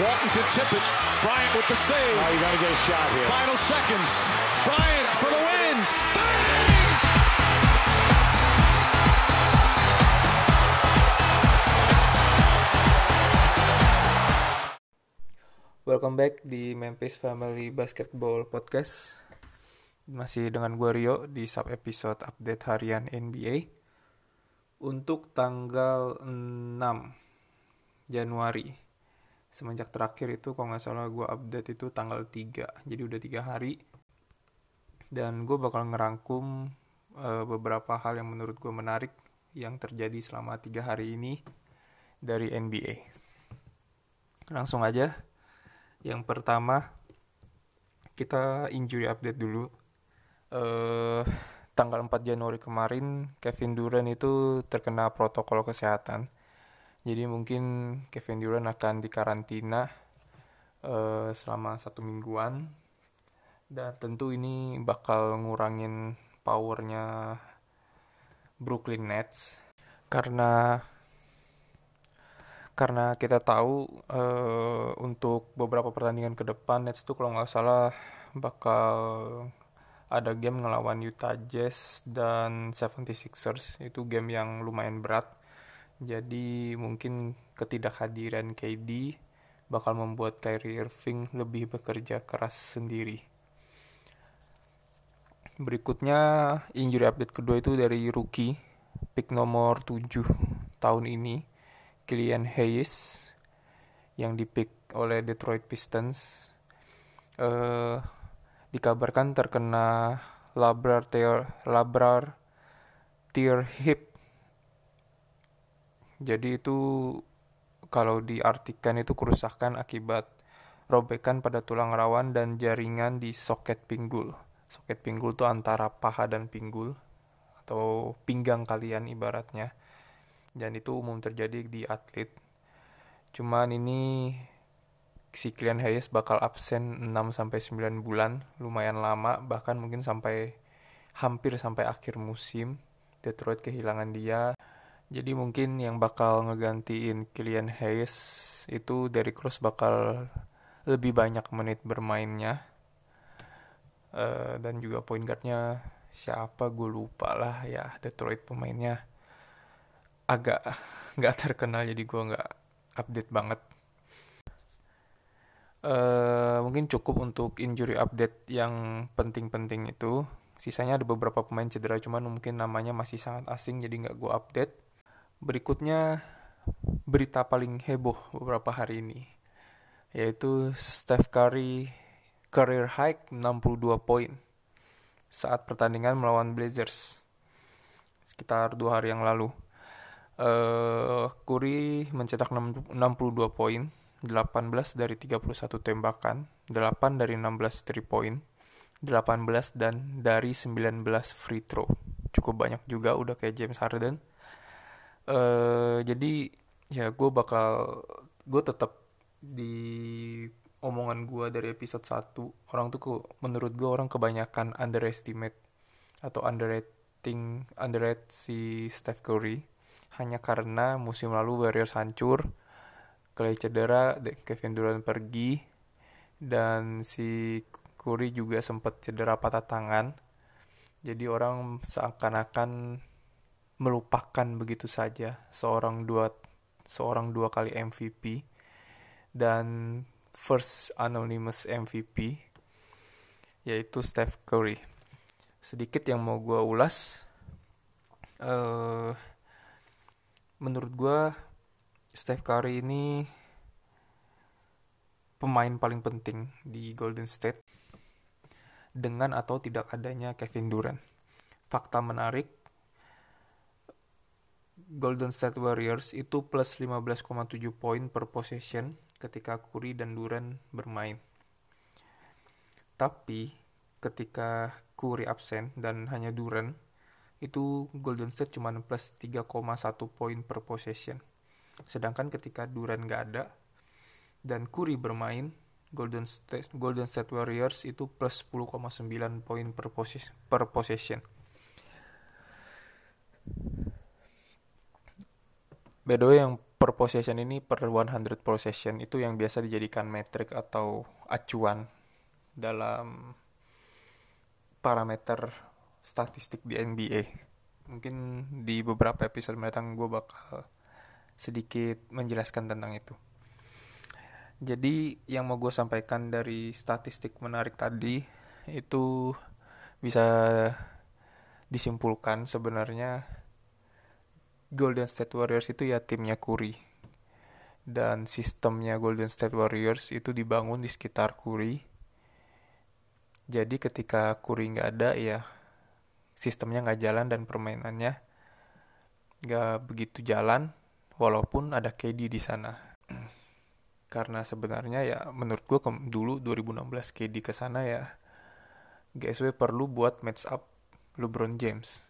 Walton can tip it. Bryant with the save. Oh, you got to get a shot here. Final seconds. Bryant for the win. Bang! Welcome back di Memphis Family Basketball Podcast. Masih dengan gue Rio di sub episode update harian NBA. Untuk tanggal 6 Januari. Semenjak terakhir itu kalau nggak salah gue update itu tanggal 3. Jadi udah tiga hari. Dan gue bakal ngerangkum uh, beberapa hal yang menurut gue menarik yang terjadi selama tiga hari ini dari NBA. Langsung aja yang pertama kita injury update dulu. Uh, tanggal 4 Januari kemarin Kevin Durant itu terkena protokol kesehatan. Jadi mungkin Kevin Durant akan dikarantina uh, selama satu mingguan. Dan tentu ini bakal ngurangin powernya Brooklyn Nets. Karena karena kita tahu uh, untuk beberapa pertandingan ke depan Nets tuh kalau nggak salah bakal ada game ngelawan Utah Jazz dan 76ers itu game yang lumayan berat jadi mungkin ketidakhadiran KD bakal membuat Kyrie Irving lebih bekerja keras sendiri. Berikutnya injury update kedua itu dari rookie pick nomor 7 tahun ini Killian Hayes yang dipick oleh Detroit Pistons. Uh, dikabarkan terkena labrar tear labrar tear hip jadi itu kalau diartikan itu kerusakan akibat robekan pada tulang rawan dan jaringan di soket pinggul soket pinggul itu antara paha dan pinggul atau pinggang kalian ibaratnya dan itu umum terjadi di atlet. Cuman ini si Kylian Hayes bakal absen 6 sampai 9 bulan, lumayan lama bahkan mungkin sampai hampir sampai akhir musim. Detroit kehilangan dia. Jadi mungkin yang bakal ngegantiin Kylian Hayes itu dari Cross bakal lebih banyak menit bermainnya. Uh, dan juga point guardnya siapa? Gue lupa lah ya Detroit pemainnya agak nggak terkenal jadi gue nggak update banget. Uh, mungkin cukup untuk injury update yang penting-penting itu. Sisanya ada beberapa pemain cedera cuman mungkin namanya masih sangat asing jadi nggak gue update berikutnya berita paling heboh beberapa hari ini yaitu Steph Curry career high 62 poin saat pertandingan melawan Blazers sekitar dua hari yang lalu uh, Curry mencetak 62 poin, 18 dari 31 tembakan, 8 dari 16 3 point, 18 dan dari 19 free throw. Cukup banyak juga udah kayak James Harden. Uh, jadi ya gue bakal gue tetap di omongan gue dari episode 1 orang tuh menurut gue orang kebanyakan underestimate atau underrating underrate si Steph Curry hanya karena musim lalu Warriors hancur, Clay cedera, Kevin Durant pergi, dan si Curry juga sempat cedera patah tangan. Jadi orang seakan-akan melupakan begitu saja seorang dua seorang dua kali MVP dan first anonymous MVP yaitu Steph Curry. Sedikit yang mau gue ulas. Uh, menurut gue Steph Curry ini pemain paling penting di Golden State dengan atau tidak adanya Kevin Durant. Fakta menarik, Golden State Warriors itu plus 15,7 poin per possession ketika Curry dan Durant bermain. Tapi ketika Curry absen dan hanya Durant, itu Golden State cuma plus 3,1 poin per possession. Sedangkan ketika Durant gak ada dan Curry bermain, Golden State Golden State Warriors itu plus 10,9 poin per, possession, per possession. By the way, yang per possession ini per 100 possession itu yang biasa dijadikan metrik atau acuan dalam parameter statistik di NBA. Mungkin di beberapa episode mendatang gue bakal sedikit menjelaskan tentang itu. Jadi yang mau gue sampaikan dari statistik menarik tadi itu bisa disimpulkan sebenarnya Golden State Warriors itu ya timnya Curry. Dan sistemnya Golden State Warriors itu dibangun di sekitar Curry. Jadi ketika Curry nggak ada ya sistemnya nggak jalan dan permainannya nggak begitu jalan walaupun ada KD di sana. Karena sebenarnya ya menurut gue dulu 2016 KD ke sana ya GSW perlu buat match up LeBron James.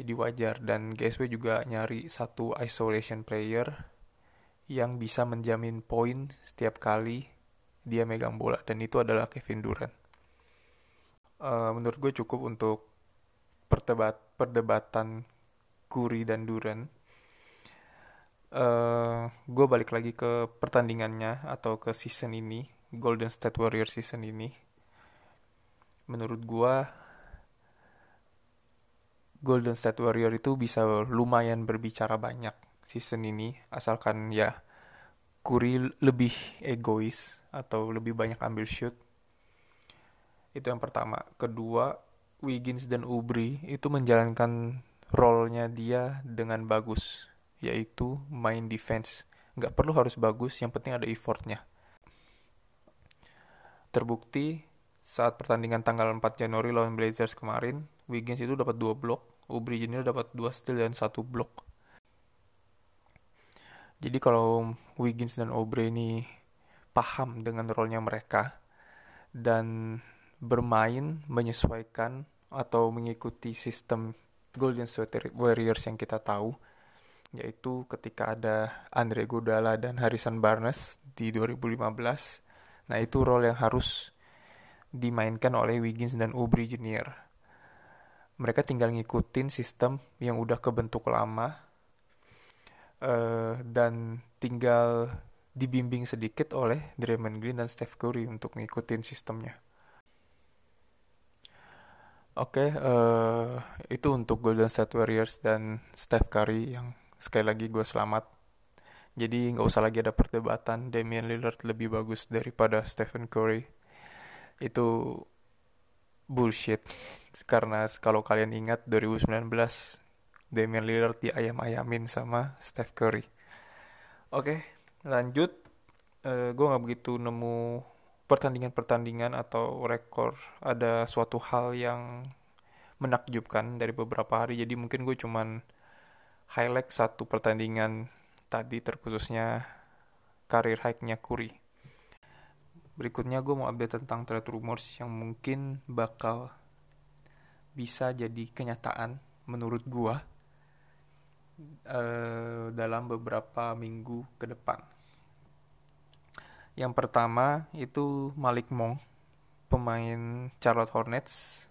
Jadi wajar dan GSW juga nyari satu isolation player yang bisa menjamin poin setiap kali dia megang bola dan itu adalah Kevin Durant. Uh, menurut gue cukup untuk perdebat perdebatan Curry dan Durant. Uh, gue balik lagi ke pertandingannya atau ke season ini, Golden State Warriors season ini menurut gua Golden State Warrior itu bisa lumayan berbicara banyak season ini asalkan ya Curry lebih egois atau lebih banyak ambil shoot. Itu yang pertama. Kedua Wiggins dan Ubri itu menjalankan role-nya dia dengan bagus yaitu main defense. Nggak perlu harus bagus yang penting ada effortnya. Terbukti saat pertandingan tanggal 4 Januari lawan Blazers kemarin, Wiggins itu dapat 2 blok, Aubrey Junior dapat 2 steal dan 1 blok. Jadi kalau Wiggins dan Aubrey ini paham dengan role-nya mereka dan bermain menyesuaikan atau mengikuti sistem Golden State Warriors yang kita tahu, yaitu ketika ada Andre Godala dan Harrison Barnes di 2015. Nah, itu role yang harus dimainkan oleh Wiggins dan Ubri Junior. Mereka tinggal ngikutin sistem yang udah kebentuk lama uh, dan tinggal dibimbing sedikit oleh Draymond Green dan Steph Curry untuk ngikutin sistemnya. Oke, okay, uh, eh, itu untuk Golden State Warriors dan Steph Curry yang sekali lagi gue selamat. Jadi nggak usah lagi ada perdebatan Damian Lillard lebih bagus daripada Stephen Curry itu bullshit karena kalau kalian ingat 2019 Damian Lillard di ayam-ayamin sama Steph Curry. Oke, lanjut. Uh, eh, gue nggak begitu nemu pertandingan-pertandingan atau rekor ada suatu hal yang menakjubkan dari beberapa hari. Jadi mungkin gue cuman highlight satu pertandingan tadi terkhususnya karir high-nya Curry. Berikutnya gue mau update tentang trade rumors yang mungkin bakal bisa jadi kenyataan menurut gue uh, dalam beberapa minggu ke depan. Yang pertama itu Malik Monk, pemain Charlotte Hornets,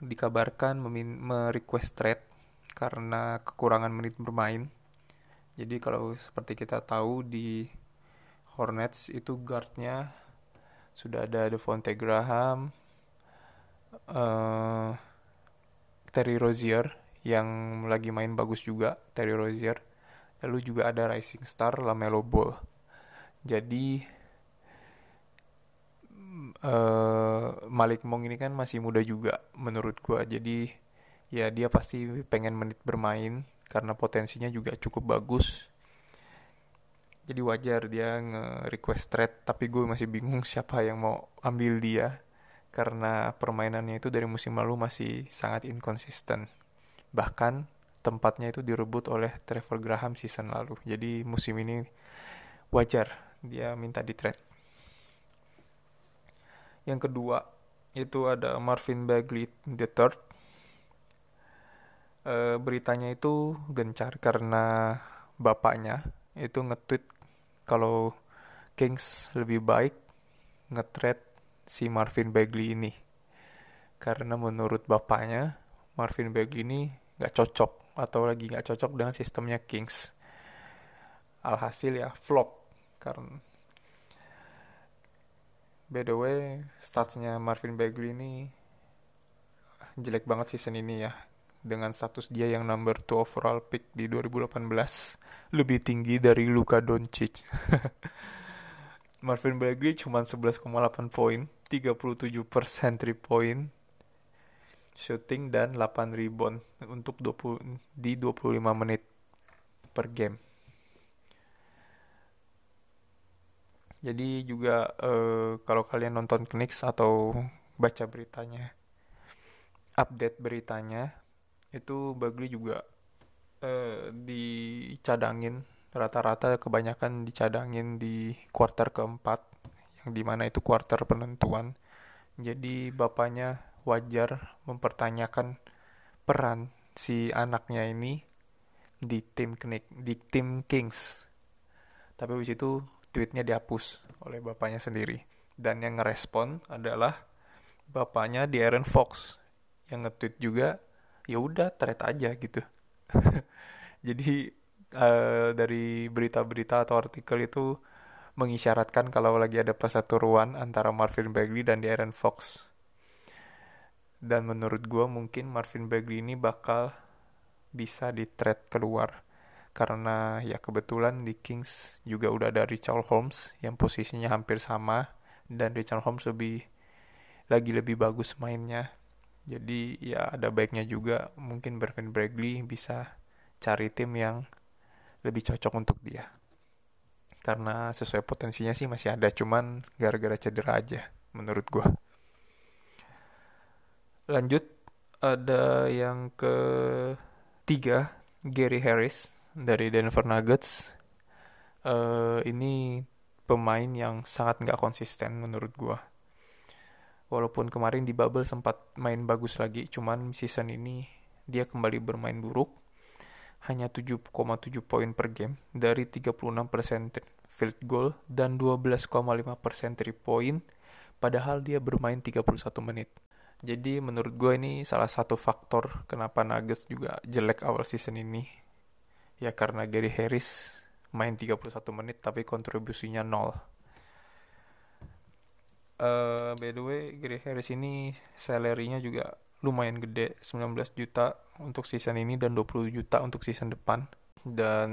dikabarkan merequest trade karena kekurangan menit bermain. Jadi kalau seperti kita tahu di Hornets itu guardnya sudah ada Devonte Graham, uh, Terry Rozier yang lagi main bagus juga Terry Rozier, lalu juga ada rising star Lamelo Ball. Jadi uh, Malik Monk ini kan masih muda juga menurut gua. Jadi ya dia pasti pengen menit bermain karena potensinya juga cukup bagus jadi wajar dia nge-request trade tapi gue masih bingung siapa yang mau ambil dia karena permainannya itu dari musim lalu masih sangat inkonsisten bahkan tempatnya itu direbut oleh Trevor Graham season lalu. Jadi musim ini wajar dia minta di trade yang kedua itu ada Marvin Bagley the third. E, beritanya itu gencar karena bapaknya itu nge-tweet kalau Kings lebih baik nge-trade si Marvin Bagley ini. Karena menurut bapaknya, Marvin Bagley ini gak cocok atau lagi nggak cocok dengan sistemnya Kings. Alhasil ya flop karena by the way statsnya Marvin Bagley ini jelek banget season ini ya dengan status dia yang number 2 overall pick di 2018 lebih tinggi dari Luka Doncic. Marvin Bagley cuma 11,8 poin 37% 3 point shooting dan 8 rebound untuk 20 di 25 menit per game. Jadi juga uh, kalau kalian nonton Knicks atau baca beritanya update beritanya itu Bagley juga uh, dicadangin rata-rata kebanyakan dicadangin di kuarter keempat yang di mana itu kuarter penentuan. Jadi bapaknya wajar mempertanyakan peran si anaknya ini di tim Knick, di tim Kings. Tapi habis itu tweetnya dihapus oleh bapaknya sendiri. Dan yang ngerespon adalah bapaknya di Aaron Fox yang nge-tweet juga ya udah thread aja gitu jadi uh, dari berita-berita atau artikel itu mengisyaratkan kalau lagi ada perseteruan antara Marvin Bagley dan Aaron Fox. Dan menurut gue mungkin Marvin Bagley ini bakal bisa di trade keluar. Karena ya kebetulan di Kings juga udah ada Richard Holmes yang posisinya hampir sama. Dan Richard Holmes lebih lagi lebih bagus mainnya jadi ya ada baiknya juga mungkin Bervin Bagley bisa cari tim yang lebih cocok untuk dia. Karena sesuai potensinya sih masih ada, cuman gara-gara cedera aja menurut gua. Lanjut ada yang ke tiga Gary Harris dari Denver Nuggets. Uh, ini pemain yang sangat nggak konsisten menurut gua Walaupun kemarin di bubble sempat main bagus lagi, cuman season ini dia kembali bermain buruk. Hanya 7,7 poin per game dari 36% field goal dan 12,5% 3 point, padahal dia bermain 31 menit. Jadi menurut gue ini salah satu faktor kenapa Nuggets juga jelek awal season ini. Ya karena Gary Harris main 31 menit tapi kontribusinya nol uh, by the way Gary Harris ini salary-nya juga lumayan gede 19 juta untuk season ini dan 20 juta untuk season depan. Dan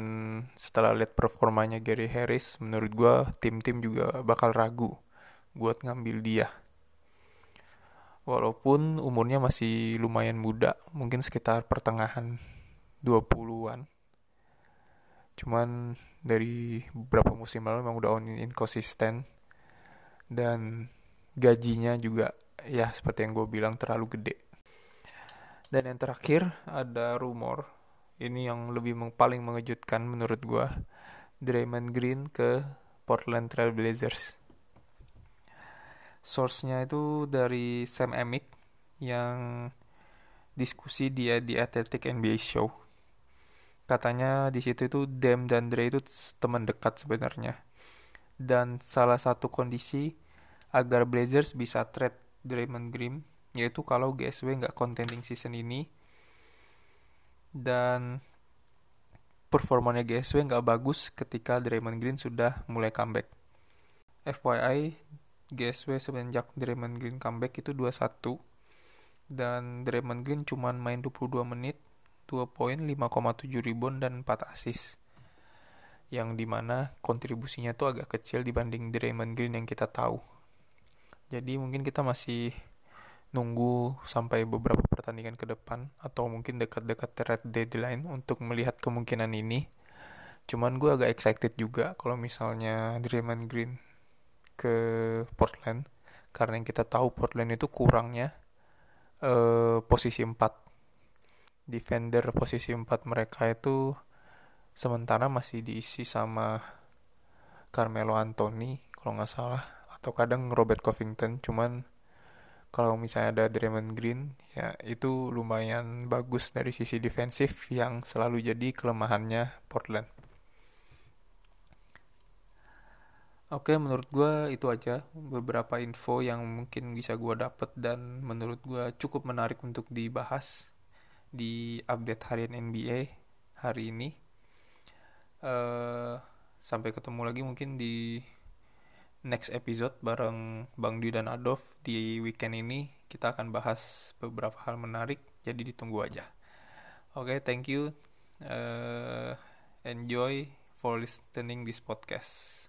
setelah lihat performanya Gary Harris menurut gue tim-tim juga bakal ragu buat ngambil dia. Walaupun umurnya masih lumayan muda mungkin sekitar pertengahan 20-an cuman dari beberapa musim lalu memang udah on inconsistent dan gajinya juga ya seperti yang gue bilang terlalu gede. Dan yang terakhir ada rumor ini yang lebih paling mengejutkan menurut gue Draymond Green ke Portland Trail Blazers. Source-nya itu dari Sam Amick yang diskusi dia di Athletic NBA Show. Katanya di situ itu Dem dan Dre itu teman dekat sebenarnya. Dan salah satu kondisi agar Blazers bisa trade Draymond Green yaitu kalau GSW nggak contending season ini dan performanya GSW nggak bagus ketika Draymond Green sudah mulai comeback. FYI, GSW semenjak Draymond Green comeback itu 2-1 dan Draymond Green cuma main 22 menit, 2 poin, 5,7 rebound dan 4 assist. Yang di mana kontribusinya tuh agak kecil dibanding Draymond Green yang kita tahu. Jadi mungkin kita masih nunggu sampai beberapa pertandingan ke depan atau mungkin dekat-dekat trade deadline untuk melihat kemungkinan ini. Cuman gue agak excited juga kalau misalnya Draymond Green ke Portland karena yang kita tahu Portland itu kurangnya uh, posisi 4 defender posisi 4 mereka itu sementara masih diisi sama Carmelo Anthony kalau nggak salah atau kadang Robert Covington cuman kalau misalnya ada Draymond Green ya itu lumayan bagus dari sisi defensif yang selalu jadi kelemahannya Portland. Oke, menurut gue itu aja beberapa info yang mungkin bisa gue dapet dan menurut gue cukup menarik untuk dibahas di update harian NBA hari ini. Uh, sampai ketemu lagi mungkin di next episode bareng Bang Di dan Adolf di weekend ini kita akan bahas beberapa hal menarik jadi ditunggu aja. Oke, okay, thank you. Uh, enjoy for listening this podcast.